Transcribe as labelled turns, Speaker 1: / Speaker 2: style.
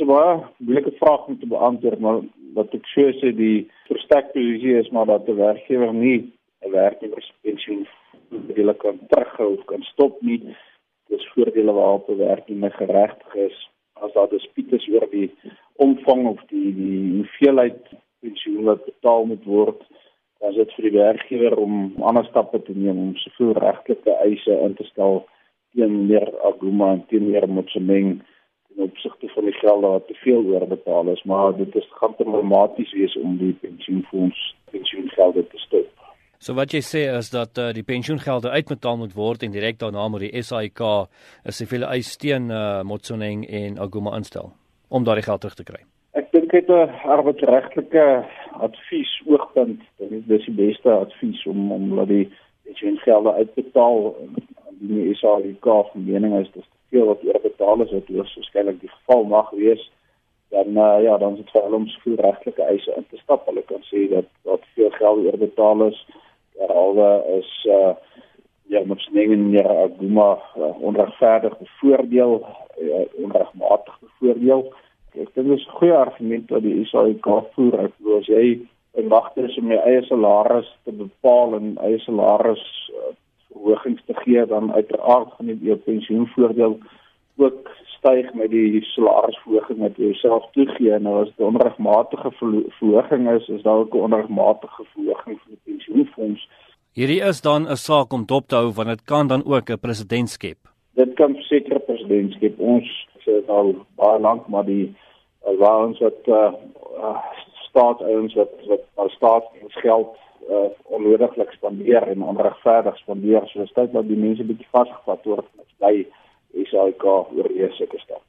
Speaker 1: 'n baie moeilike vraag om te beantwoord, maar wat ek sê so die verstek posisie is maar dat 'n werkgewer nie 'n werknemer se pensioen voordele kan terughou of kan stop nie. Dis voordele waarop 'n werknemer geregtig is as daar dispute is oor die omvang of die die hoeveelheid pensioen wat betaal moet word. Is dit vir die werkgewer om ander stappe te neem om soveel regtelike eise in te stel teen meer Aguma en teen meer Motsemeng in opsigte van die gelde wat te veel oorbetaal is, maar dit is gaan dramaties wees om die pensioenfonds pensioengelde te stop.
Speaker 2: So wat jy sê is dat uh, die pensioengelde uitbetaal moet word en direk daarna moet die SAIK 'n siviele eis teen uh, Motsoneng en Aguma instel om daardie geld terug te kry.
Speaker 1: Ek dink dit 'n arbeidsregtelike advies oogpunt, dit is die beste advies om om laat die pensioengelde uitbetaal die SAIK van mening is dis te veel wat oorbetaal is wat waarskynlik die geval mag wees dan uh, ja dan is vir hulle om soveel regtelike eise in te stap. Hulle kan sê dat wat veel geld oorbetaal is derhalwe is uh ja met snengen ja Aguma uh, onregverdig bevoordeel uh, onregmatig bevoordeel. Ek dink dis 'n goeie argument wat die SAIK voer. Ek glo as jy in wagte is om jou eie salaris te bepaal en eie salaris uh, verhogings te gee dan uiteraard gaan die jou pensioenvoordeel ook styg met die salarisverhoging wat jy self toegee nou as dit 'n onregmatige verhoging is is daar ook 'n onregmatige verhoging vir die pensioenfonds
Speaker 2: Hierdie is dan 'n saak om dop te hou want dit kan dan ook 'n president skep.
Speaker 1: Dit kan seker president skep. Ons sê al baie lank maar die waans wat uh, uh staatsouens wat wat al staatsgeld uh onnodiglik spandeer en onregverdig spandeer. So dit is tyd dat die mense bietjie vasgevat word met by SAIK oor hierdie sulke stappe.